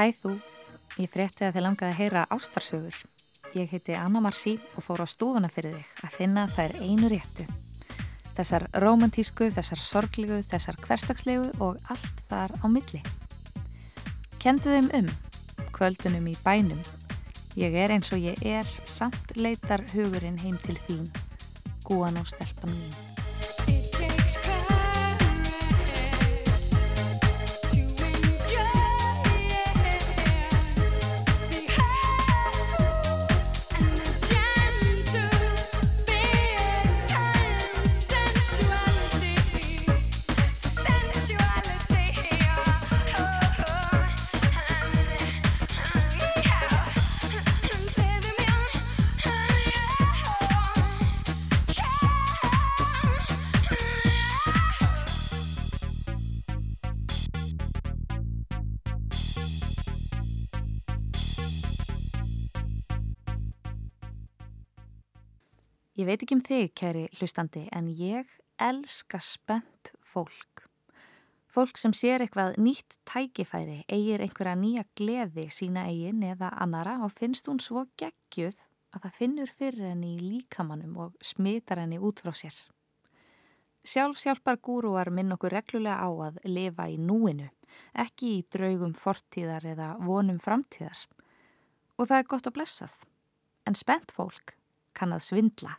Hæ þú, ég frétti að þið langaði að heyra ástarsögur. Ég heiti Anna Marci og fór á stúfuna fyrir þig að finna þær einu réttu. Þessar romantísku, þessar sorglegu, þessar hverstagslegu og allt þar á milli. Kendu þeim um, kvöldunum í bænum. Ég er eins og ég er, samt leitar hugurinn heim til þín. Gúan og stelpan mín. Ég veit ekki um þig, kæri hlustandi, en ég elska spennt fólk. Fólk sem sér eitthvað nýtt tækifæri, eigir einhverja nýja gleði sína eigin eða annara og finnst hún svo geggjuð að það finnur fyrir henni í líkamannum og smitar henni út frá sér. Sjálf sjálfar gúruar minn okkur reglulega á að lifa í núinu, ekki í draugum fortíðar eða vonum framtíðar. Og það er gott að blessað. En spennt fólk kann að svindla.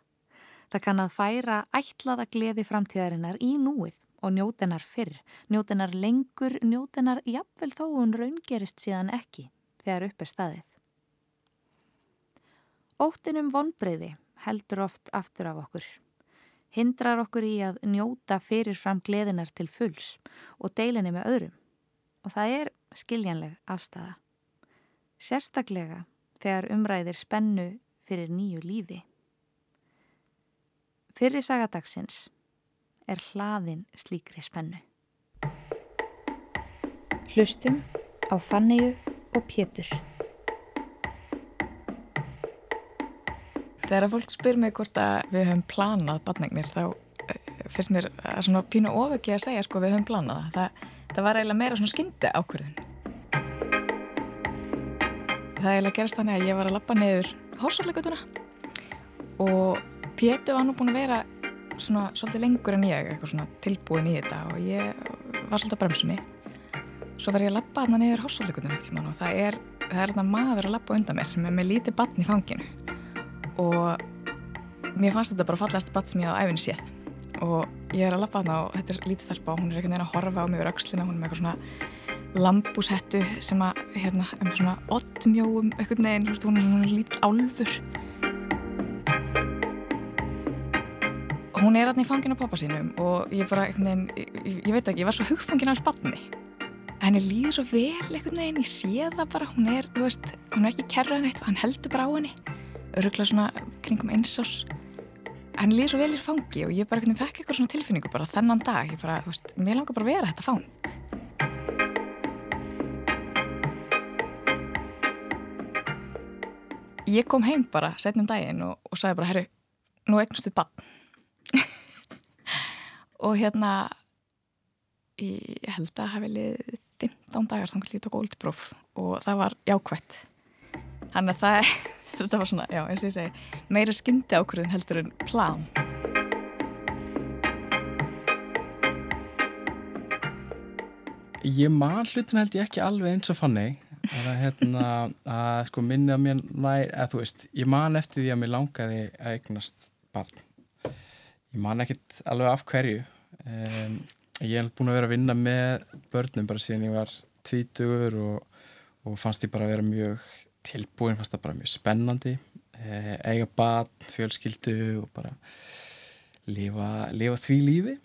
Það kann að færa ætlaða gleði framtíðarinnar í núið og njótenar fyrr, njótenar lengur, njótenar jafnvel þó hún raungerist síðan ekki þegar upp er staðið. Óttinum vonbreyði heldur oft aftur af okkur. Hindrar okkur í að njóta fyrirfram gleðinar til fulls og deilinni með öðrum. Og það er skiljanleg afstæða. Sérstaklega þegar umræðir spennu fyrir nýju lífi. Fyrri sagadagsins er hlaðin slíkri spennu. Hlustum á Fanniu og Pétur. Þegar að fólk spyr mig hvort að við höfum planað badnegnir þá eh, finnst mér að svona pínu ofekki að segja sko við höfum planað það. Það var eiginlega meira svona skyndi ákvörðun. Það eiginlega gerist þannig að ég var að lappa niður hórsallegutuna og Pétur var nú búin að vera svona svolítið lengur en ég, eitthvað svona tilbúin í þetta og ég var svolítið að bremsunni. Svo var ég að lappa þarna niður hórsallegutuna eitt tíma og það er, það er þarna maður að lappa undan mér með, með lítið batn í fanginu. Og mér fannst þetta bara fallast batn sem ég á æfinn séð. Og ég er að lappa þarna og þetta er lítið stelpa og hún er einhvern veginn að horfa á mig úr aukslina, hún er með eitthvað svona lambúshettu sem að, hérna, með svona oddmjóum einhvern veginn, hún er svona lítið álfur hún er alltaf í fangin á pappa sínum og ég bara, veginn, ég, ég veit ekki, ég var svo hugfangin á spanni henni líður svo vel einhvern veginn, ég sé það bara hún er, þú veist, hún er ekki kerrað neitt hann heldur bara á henni, öruglega svona kringum einsás henni líður svo vel í fangi og ég bara veginn, fekk eitthvað svona tilfinningu bara þennan dag ég bara, þú veist, mér langar bara að vera þetta fang. Ég kom heim bara setnum daginn og, og sagði bara, herru, nú eignustu bann og hérna ég held að hafi liðið 15 dagar þannig að tók ólítipróf og það var jákvætt. Þannig að það þetta var svona, já eins og ég segi meira skyndi ákvörðun heldur en plan. Ég man hlutin held ég ekki alveg eins og fannig það er hérna að sko minna mér nær, eða þú veist ég man eftir því að mér langaði að eignast barn Ég man ekkert alveg af hverju. Um, ég hef búin að vera að vinna með börnum bara síðan ég var tvítugur og, og fannst ég bara að vera mjög tilbúin, fannst það bara mjög spennandi. Eh, eiga barn, fjölskyldu og bara lifa, lifa því lífi.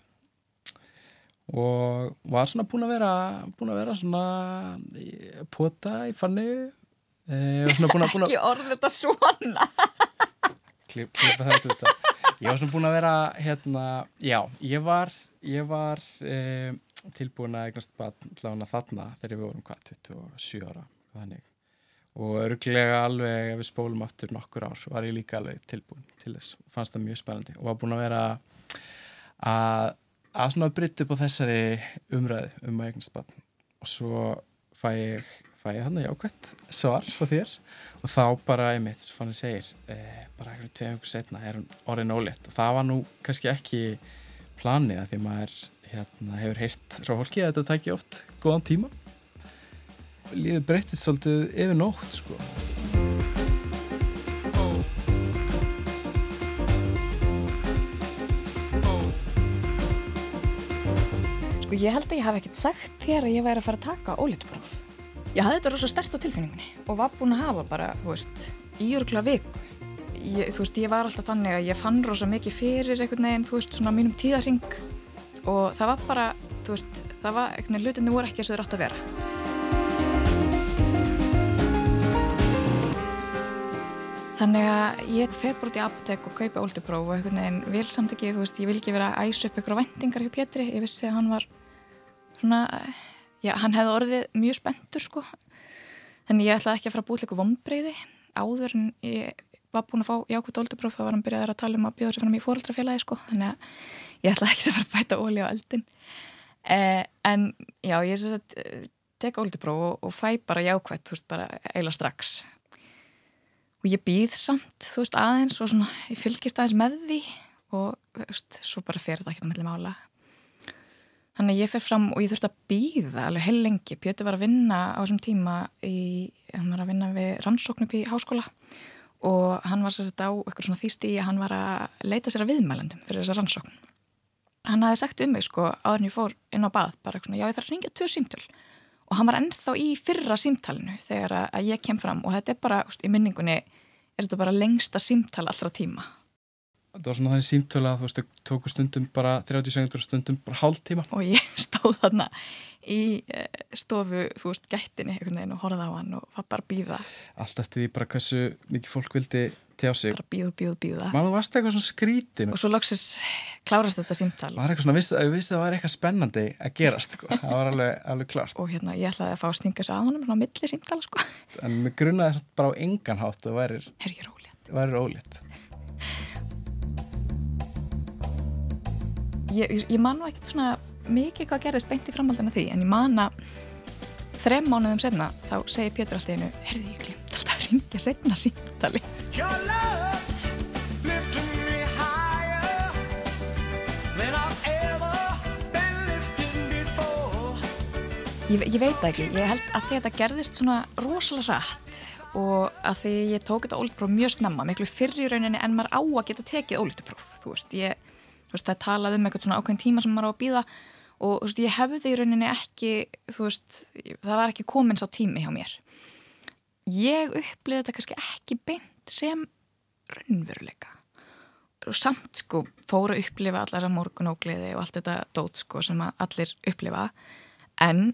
Og var svona búin að vera, búin að vera svona pota í fannu. Eh, Ekki orð þetta svona. Þetta þetta. Ég var svona búin að vera hérna, já, ég var, ég var e, tilbúin að eignast þarna þegar við vorum hvað, 27 ára þannig. og örglega alveg ef við spólum aftur nokkur ár var ég líka alveg tilbúin til þess og fannst það mjög spennandi og var búin að vera að, að svona brytta upp á þessari umræðu um að eignast og svo fæ ég, fæ fæði þannig jákvæmt svar frá þér. Og þá bara einmitt, svo fann ég segir eh, bara einhvern tveim ykkur setna er hún orðin ólétt. Og það var nú kannski ekki planið að því maður hérna, hefur heyrt frá fólki að þetta tækja oft góðan tíma. Líður breyttist svolítið yfir nótt sko. Sko ég held að ég hafi ekkert sagt þér að ég væri að fara að taka ólítupróf. Ég hafði þetta rosa stert á tilfinningunni og var búin að hafa bara, þú veist, í örgla viku. Ég, þú veist, ég var alltaf þannig að ég fann rosa mikið fyrir einhvern veginn, þú veist, svona mínum tíðarring og það var bara, þú veist, það var, einhvern veginn, hlutinni voru ekki eins og þau rátt að vera. Þannig að ég fer bara út í apotek og kaupa ólítupróf og einhvern veginn vil samt ekki, þú veist, ég vil ekki vera að æsa upp ykkur á vendingar hjá Pétri, ég vissi að hann var svona, já, hann hefði orðið mjög spenntur sko. Þannig ég ætlaði ekki að fara að búið líka vombreyði áður en ég var búin að fá jákvæmt óldupróf þá var hann byrjaður að tala um að bjóða sér fram í fóraldrafélagi sko. Þannig að ég ætlaði ekki að fara að bæta óli á eldin eh, en já, ég er að teka óldupróf og, og fæ bara jákvæmt, þú veist, bara eila strax. Og ég býð samt, þú veist, aðeins og svona, ég fylgist aðeins með því og þú veist, svo bara fer þetta ekki að melli mála Þannig að ég fer fram og ég þurfti að býða alveg heil lengi. Pjötu var að vinna á þessum tíma í, hann var að vinna við rannsóknup í háskóla og hann var sérst á eitthvað svona þýsti í að hann var að leita sér að viðmælendum fyrir þessa rannsókn. Hann hafi sagt um mig sko áður en ég fór inn á bað bara svona já ég þarf að ringja tvö símtöl og hann var ennþá í fyrra símtalinu þegar að ég kem fram og þetta er bara í minningunni er þetta bara lengsta símtal allra tíma það var svona þannig símtöla að þú veist, þau tóku stundum bara 30 segundur stundum bara hálf tíma og ég stóð þarna í eh, stofu, þú veist, gættinni og horfði á hann og var bara að býða allt eftir því bara hversu mikið fólk vildi tjá sig. Bara býðu, býðu, býða maður varst eitthvað svona skrítin og svo loksist klárast þetta símtal. Maður er eitthvað svona, við vissum að það var eitthvað spennandi að gerast, sko. það var alveg, alveg klart og hérna, ég ætlaði að fá að stinga svo að honum svona á milli ég, ég man nú ekkert svona mikið hvað gerist beint í framhaldina því en ég man að þrem mánuðum senna þá segir Pétur alltaf einu herði ég glimt alltaf að ringja senna símtali. Ég, ég veit ekki, ég held að þetta gerðist svona rosalega rætt og að því ég tók þetta ólítupróf mjög snemma, miklu fyrr í rauninni en maður á að geta tekið ólítupróf, þú veist, ég það talaði um eitthvað svona ákveðin tíma sem maður á að býða og veist, ég hefði í rauninni ekki veist, það var ekki komins á tími hjá mér. Ég uppliði þetta kannski ekki beint sem raunveruleika. Og samt sko fóru að upplifa allar að morgunógliði og allt þetta dót sko sem allir upplifa. En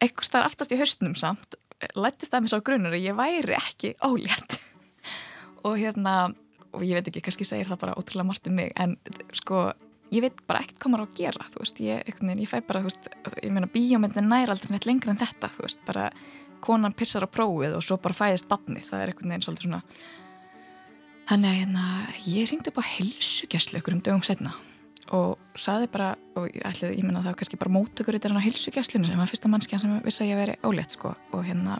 eitthvað starf aftast í höstnum samt lættist það mér svo grunnur að ég væri ekki ólétt. Og hérna og ég veit ekki, kannski segir það bara ótrúlega margt um mig en sko, ég veit bara ekkert hvað maður á að gera þú veist, ég, ég fæ bara þú veist, ég meina bíómyndin nær aldrei neitt lengra en þetta, þú veist, bara konan pissar á prófið og svo bara fæðist badni, það er einhvern veginn svolítið svona þannig að hérna, ég ringdi upp á helsugjastlu ykkur um dögum setna og saði bara, og ég ætlaði, ég menna það var kannski bara mótökur í þarna helsugjastlinu sem var fyrsta mannskja sem vissi að ég veri ólétt sko og hérna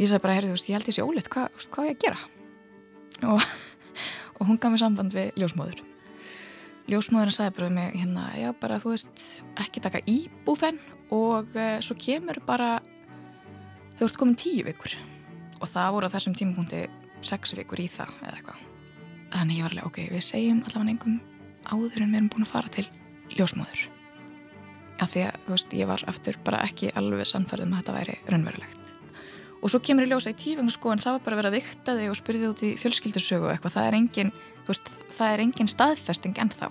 ég sagði bara, herri þú veist, ég held sé ólétt, Hva, hvað að gera? Og, og hún gaf mér samband við ljósmóður. Ljósmóðurinn sagði bara með hérna, já bara þú veist ekki taka íbúfenn og uh, svo kemur bara þú ert komin tíu vikur. Og það voru á þessum tímapunkti sex vikur í það eða eitthvað. Þannig ég var alveg ok, við segjum allavega einhverjum áður en við erum búin að fara til ljósmóður. Af því að þú veist, ég var aftur bara ekki alveg sannfærið með um að þetta væri raunverulegt og svo kemur í ljósa í tífengarskóin það var bara að vera að vikta þig og spyrja þig út í fjölskyldursögu og eitthvað, það er engin veist, það er engin staðfesting ennþá.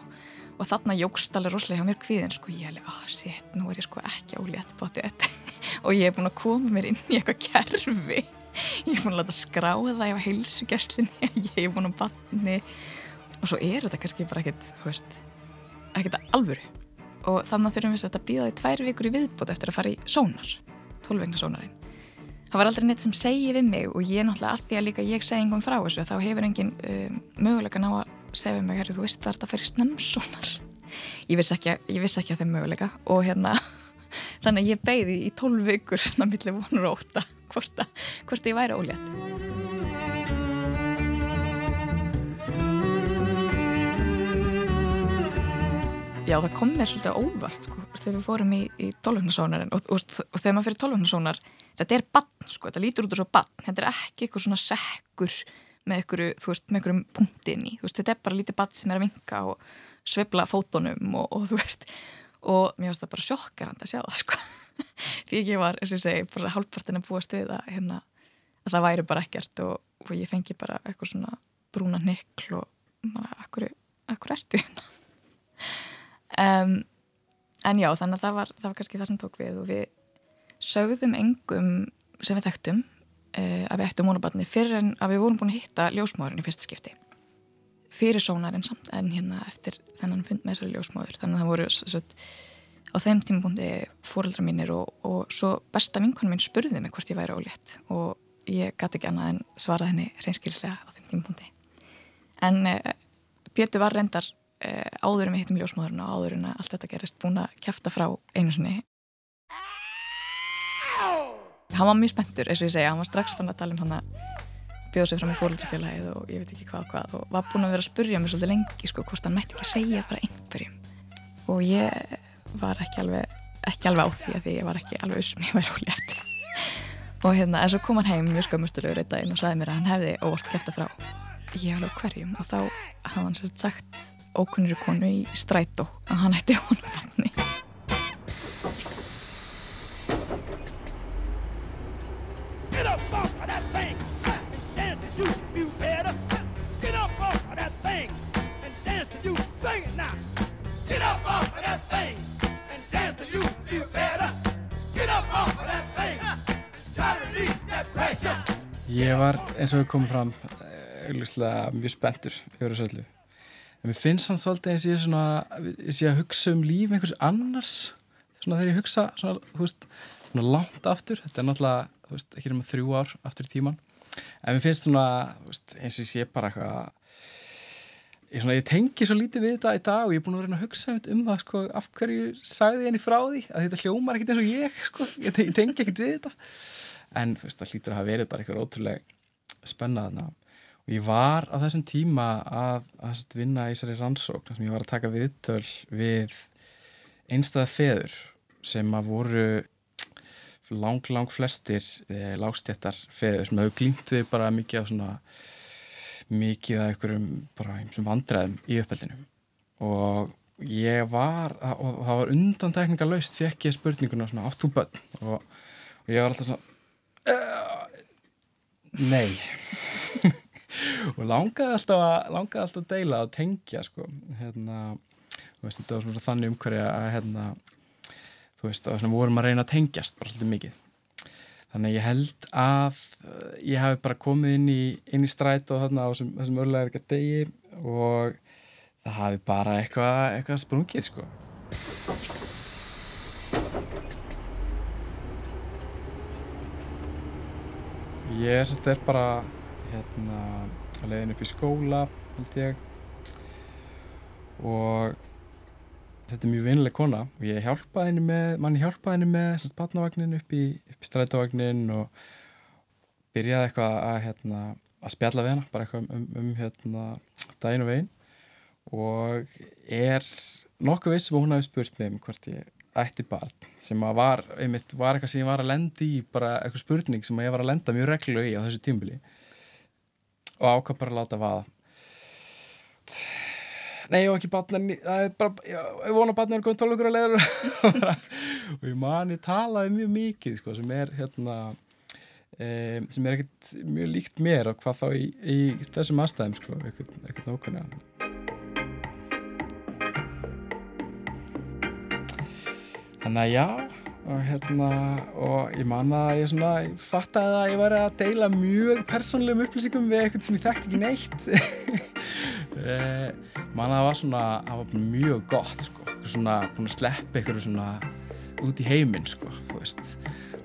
Og þarna jógst alveg rosalega hjá mér kvíðin sko. Ég er alveg, ah shit, nú er ég sko ekki ólétt bótið þetta. Og ég er búin að koma mér inn í eitthvað kerfi. Ég er búin að láta skráða það ég var heilsugjastlinni, ég er búin að batni og svo er þetta kannski bara ekkert, þú veist ekkert alvöru. Og þannig þurfum við að býða því tvær vikur í viðbót eftir að fara í sónar, tólvegna sónarinn það var aldrei neitt sem segi við mig og ég náttúrulega allt því að líka ég segi einhvern frá þessu þá hefur engin um, möguleika ná að segja mig, herru þú veist það er þetta fyrir snömsunar ég vissi ekki, ekki að það er möguleika og hérna þannig að ég beigði í tólf vikur svona millir vonur og óta hvort, að, hvort ég væri ólétt. Já, það kom mér svolítið óvart sko, þegar við fórum í, í tólvögnarsónarinn og, og, og þegar maður fyrir tólvögnarsónar þetta er bann, sko, þetta lítur út úr svo bann þetta er ekki eitthvað svona sekkur með einhverjum punktin í, veist, þetta er bara lítið bann sem er að vinka og svibla fótonum og, og þú veist, og mér finnst það bara sjokkarand að sjá það, sko. Því ég var, eins og ég segi, bara hálfpartin að búast við að, hérna, að það væri bara ekkert og, og ég fengi bara eitthvað svona brúna nikl og bara, akkur, akkur ertu hérna? Um, en já, þannig að það var, það var kannski það sem tók við og við sögðum engum sem við þekktum uh, að við ættum mónabatni fyrir en að við vorum búin að hitta ljósmáðurinn í fyrsta skipti. Fyrir sónarinn samt en hérna eftir þennan fund með þessari ljósmáður þannig að það voru satt, á þeim tímabúndi fóreldra mínir og, og svo besta vinkonum minn spurði mig hvort ég væri ólétt og ég gæti ekki annað en svara henni reynskilslega á þeim tímabúndi en uh, Pétur var reyndar uh, áður en við hittum ljósmáðurinn og áður en að allt þetta gerist búin að kæfta frá einu sinni hann var mjög spenntur, eins og ég segja, hann var strax fann að tala um hann að bjóða sig fram í fóröldrafélagið og ég veit ekki hvað hvað og var búin að vera að spurja mér svolítið lengi sko hvort hann mætti ekki segja bara einhverjum. Og ég var ekki alveg, ekki alveg á því að því ég var ekki alveg usum ég væri ólétt. Og hérna en svo kom hann heim mjög skömmustulegur einn daginn og sagði mér að hann hefði óvart kæft að frá. Ég alveg hverjum? Og þá hafði hann sérst sagt ókunnir konu í strætó að hann ætti honum Get up off of that thing and dance to you, you better. Get up off of that thing and dance to you. Sing it now. Get up off of that thing and dance to you, you better. Get up off of that thing. Try to release that pressure. Ég var eins og við komum fram auðvitslega mjög spenntur yfir þessu öllu. En mér finnst hann svolítið eins og ég er svona, ég sé að hugsa um líf einhvers annars. Svona þegar ég hugsa svona, þú veist, svona langt aftur. Þetta er náttúrulega, þú veist, ekki nema þrjú ár aftur í tíman. En mér finnst svona, þú veist, eins og ég sé bara eitthvað, ég, ég tengi svo lítið við þetta í dag og ég er búin að vera að hugsa um það, sko, af hverju sagði ég henni frá því, að þetta hljómar ekkert eins og ég, sko, ég, te ég tengi ekkert við þetta. En, þú veist, það hlýtur að hafa verið bara eitthvað ótrúlega spennaðna og ég var á þessum tíma að, að vinna í þessari rannsókn sem ég var að taka viðtöl við einstæða feður sem að voru lang, lang flestir eh, lágstjættar feður sem hefur glýmt við bara mikið af svona mikið af einhverjum bara einhverjum vandræðum í uppeldinu. Og ég var og það var undantekninga laust fekk ég spurninguna svona átt úr börn? Og, og ég var alltaf svona uh, nei. Og langaði alltaf að langaði alltaf að deila og tengja sko. Hérna veist, þetta var svona þannig umhverja að hérna þú veist að vorum að reyna að tengjast bara svolítið mikið. Þannig að ég held að uh, ég hafi bara komið inn í, inn í stræt og þarna á þessum, þessum örlega erga degi og það hafi bara eitthvað eitthvað sprungið sko. Ég er svolítið bara hérna að leiðin upp í skóla held ég. Og þetta er mjög vinnileg kona og ég hjálpaði henni með manni hjálpaði henni með svona spatnavagnin upp í, upp í strætavagnin og byrjaði eitthvað að hérna að spjalla við hana bara eitthvað um, um, um hérna daginn og veginn. Og er nokkuð viss sem hún hafi spurt mig um hvort ég ætti barn sem að var, einmitt, var eitthvað sem ég var að lenda í bara eitthvað spurning sem ég var að lenda mjög reglulega í á þessu tímbili og ákvað bara að láta vaða Nei, var ekki barn en það er bara, ég vona barn er komið tólkur að leiður og ég mani talaði mjög mikið sko, sem er hérna e, sem er ekkert mjög líkt mér og hvað þá í, í þessum aðstæðum sko, ekkert, nákvæmlega. Þannig að já og hérna og ég manna að ég svona ég fattaði að ég var að deila mjög persónlegum upplýsingum við eitthvað sem ég þekkti ekki neitt eh, manna að það var svona það var mjög gott sko. Svona búin að sleppa eitthvað svona út í heiminn sko þú veist.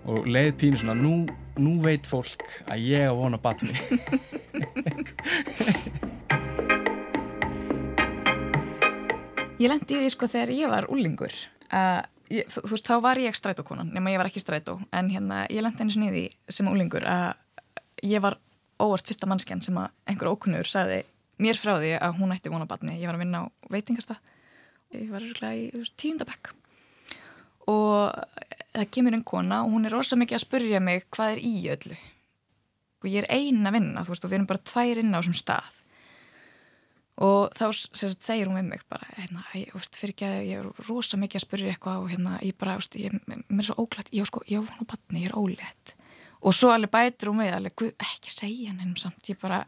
Og leið pínu svona nú, nú veit fólk að ég á vona batni Ég lendi í því sko þegar ég var úlingur að ég, þú veist, þá var ég strætókonan nema ég var ekki strætó, en hérna ég lendi einu sniði sem úlingur að ég var óvart fyrsta mannskjan sem að einhver ókunnur sagði mér frá því að hún ætti vonabatni, ég var að vinna á veitingasta ég var örgulega í tíundabekk og það kemur einn kona og hún er rosa mikið að spurja mig hvað er í öllu? Og ég er eina að vinna, þú veist, og við erum bara tvær inn á þessum stað. Og þá sagt, segir hún með mig bara hérna, ég, veist, ekki, ég er rosa mikið að spurja eitthvað og hérna, ég bara, veist, ég, mér er svo óglætt ég, sko, ég vona batni, ég er ólétt. Og svo alveg bætir hún með alveg, ekki segja henni samt, ég bara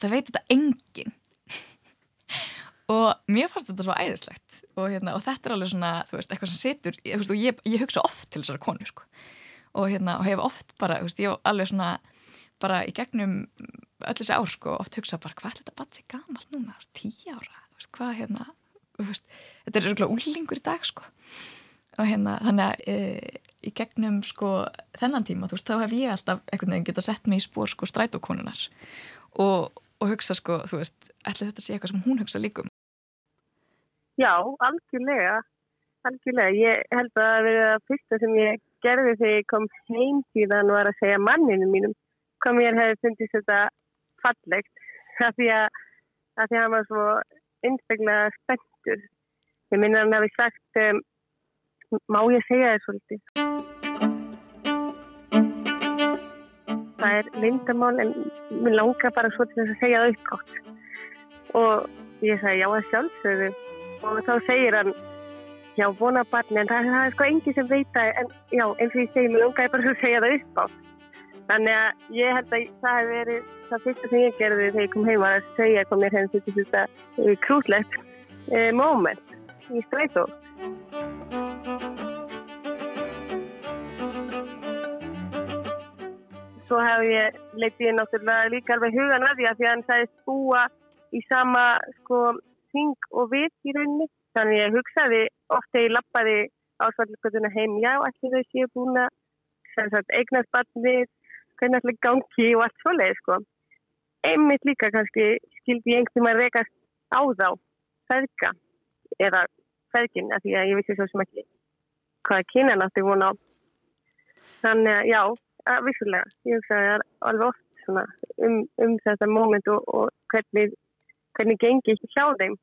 það veit þetta enginn. Og mér fannst þetta svo æðislegt. Og, hérna, og þetta er alveg svona, þú veist, eitthvað sem setur ég, ég hugsa oft til þessara konu sko. og, hérna, og hef oft bara, veist, ég hef alveg svona bara í gegnum öll þessi ár sko, oft hugsa bara hvað er þetta sér gamalt núna, tíu ára veist, hvað hérna veist, þetta er röglega úlingur í dag sko. Og hérna þannig að e, í gegnum sko þennan tíma þá hef ég alltaf einhvern veginn geta sett mig í spór sko strætókonunar og, og hugsa sko þú veist ætla þetta sé eitthvað sem hún hugsa líkum Já, algjörlega algjörlega, ég held að það verið að fyrsta sem ég gerði þegar ég kom heim síðan var að segja manninu mínum hvað mér hefði fundist þetta fallegt af því að, að því að hann var svo einstaklega spenntur. Ég minna hann hafi sagt um, má ég segja þér svolítið. Er lindamál en mér langar bara svo til þess að segja það uppgátt. Og ég sagði já að sjálfsögðu og þá segir hann já vona barni en það, það er sko engi sem veit að en já eins og ég segi mér langar bara svo að segja það uppgátt. Þannig að ég held að það hef verið það fyrsta sem ég gerði þegar ég kom heima að segja hvað mér hefði þetta uh, krútlegt uh, moment í strætó. Svo hef ég leitið ég náttúrulega líka alveg hugan að því að hann sagðist búa í sama sko þing og við í rauninni. Þannig ég hugsaði ofta ég lappaði ásvallskotuna heim, já, allir þau séu búin að eignast barnið hvernig ætla gangi og allt svoleið sko. Einmitt líka kannski skildi ég einhvern veginn að rekast á þá feðka eða feðkin af því að ég vissi svo sem ekki hvaða kynan átti hún á. Þannig að já, að vissulega, ég hugsaði alveg oft um, um þetta móment og, og hvernig, hvernig gengi ekki hjá þeim.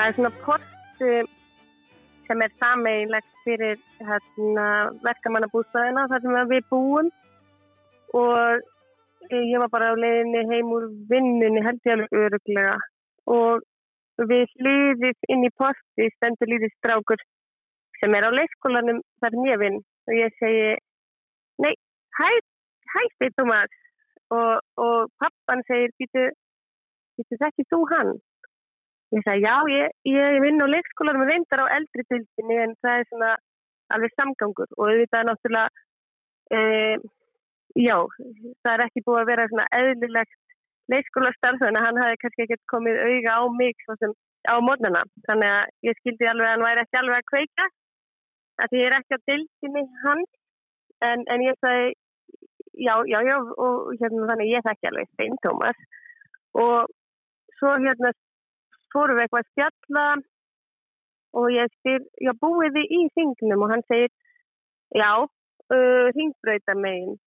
Það er svona port sem er sameigilegt fyrir hérna, verkamannabústæðina þar sem við búum. Og ég var bara á leiðinni heim úr vinnunni held ég alveg öruglega og við hlýðið inn í posti stendur lítið strákur sem er á leikskólanum þar ég vinn. Og ég segi nei, hæ, hæ Steit Thomas og, og pappan segir býtu, býtu þekkið þú hann Ég sagði, já, ég, ég vinn á leikskólanum og reyndar á eldri bildinni en það er svona alveg samgangur. Og auðvitað náttúrulega, e, já, það er ekki búið að vera svona eðlilegt leikskólastarf þannig að hann hafi kannski ekkert komið auga á mig svo sem á mótnana. Þannig að ég skildi alveg að hann væri ekki alveg að kveika, að ég er ekki á bildinni hann, en, en ég sagði, já, já, já, og hérna þannig ég þekki alveg Stein Tómas og svo hérna fórum við eitthvað að spjalla og ég spyr, já búið þið í þingnum og hann segir, já, uh, þingbröytar megin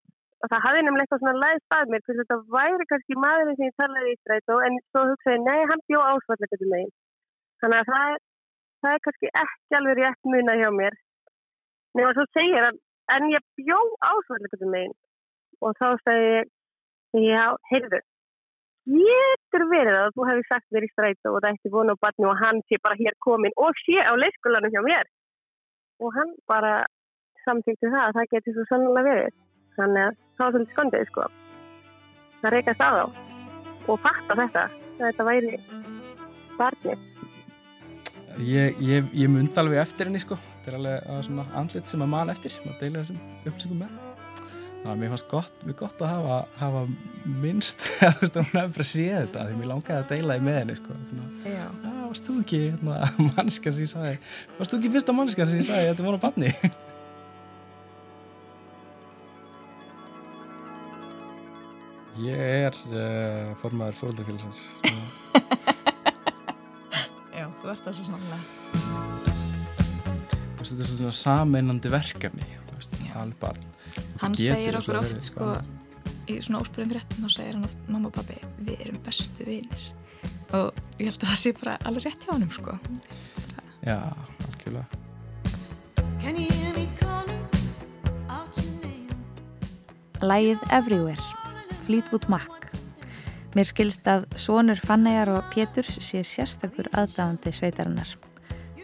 og það hafði nefnilega eitthvað svona læðst að mér, þetta væri kannski maðurinn sem ég talaði í strætó en svo hugsaði, nei, hann bjó ásvallega megin. Þannig að það, það er kannski ekki alveg rétt muna hjá mér. Að svo segir hann, en ég bjó ásvallega megin og þá segir ég, já, heyrðu, getur verið að þú hefði sagt þér í strætu og það eftir vonu á barni og hann sé bara hér komin og sé á leikskólanum hjá mér. Og hann bara samtíkti það að það getur svo sannlega verið. Þannig að það var svolítið skondið sko. Það reykast á þá og fatta þetta að þetta væri barni Ég, ég, ég mynd alveg eftir henni sko. Þetta er alveg andlit sem að mann eftir. Maður deila þessum uppsökum með þannig að mér fannst gott, mér gott að hafa, hafa minnst að þú veist að hún hefði bara séð þetta því mér langaði að deila í með henni sko. Já, varst þú ekki hérna, mannskjan sem ég sagði varst þú ekki fyrsta mannskjan sem ég sagði þetta var á banni Ég er uh, formaður fóröldafélagsins Já, þú ert það svo sannlega. og þetta er svona sameinandi verkefni alveg barn Hann segir okkur oft, verið sko, í svona óspyrðum fréttum, þá segir hann oft, mamma og pabbi, við erum bestu vinir. Og ég held að það sé bara alveg rétt hjá honum, sko. Já, algjörlega Can you hear me calling out your name? Lægið Everywhere, Fleetwood Mac. Mér skilst að sonur Fannegar og Péturs sé sérstakur aðdáðandi sveitarinnar.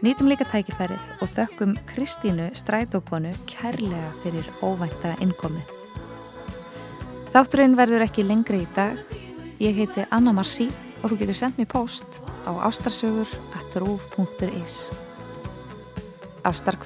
Nýtum líka tækifærið og þökkum Kristínu strætókonu kærlega fyrir óvænta innkomi. Þátturinn verður ekki lengri í dag. Ég heiti Anna Marci og þú getur sendt mér post á ástarsögur at rúf.is. Ástar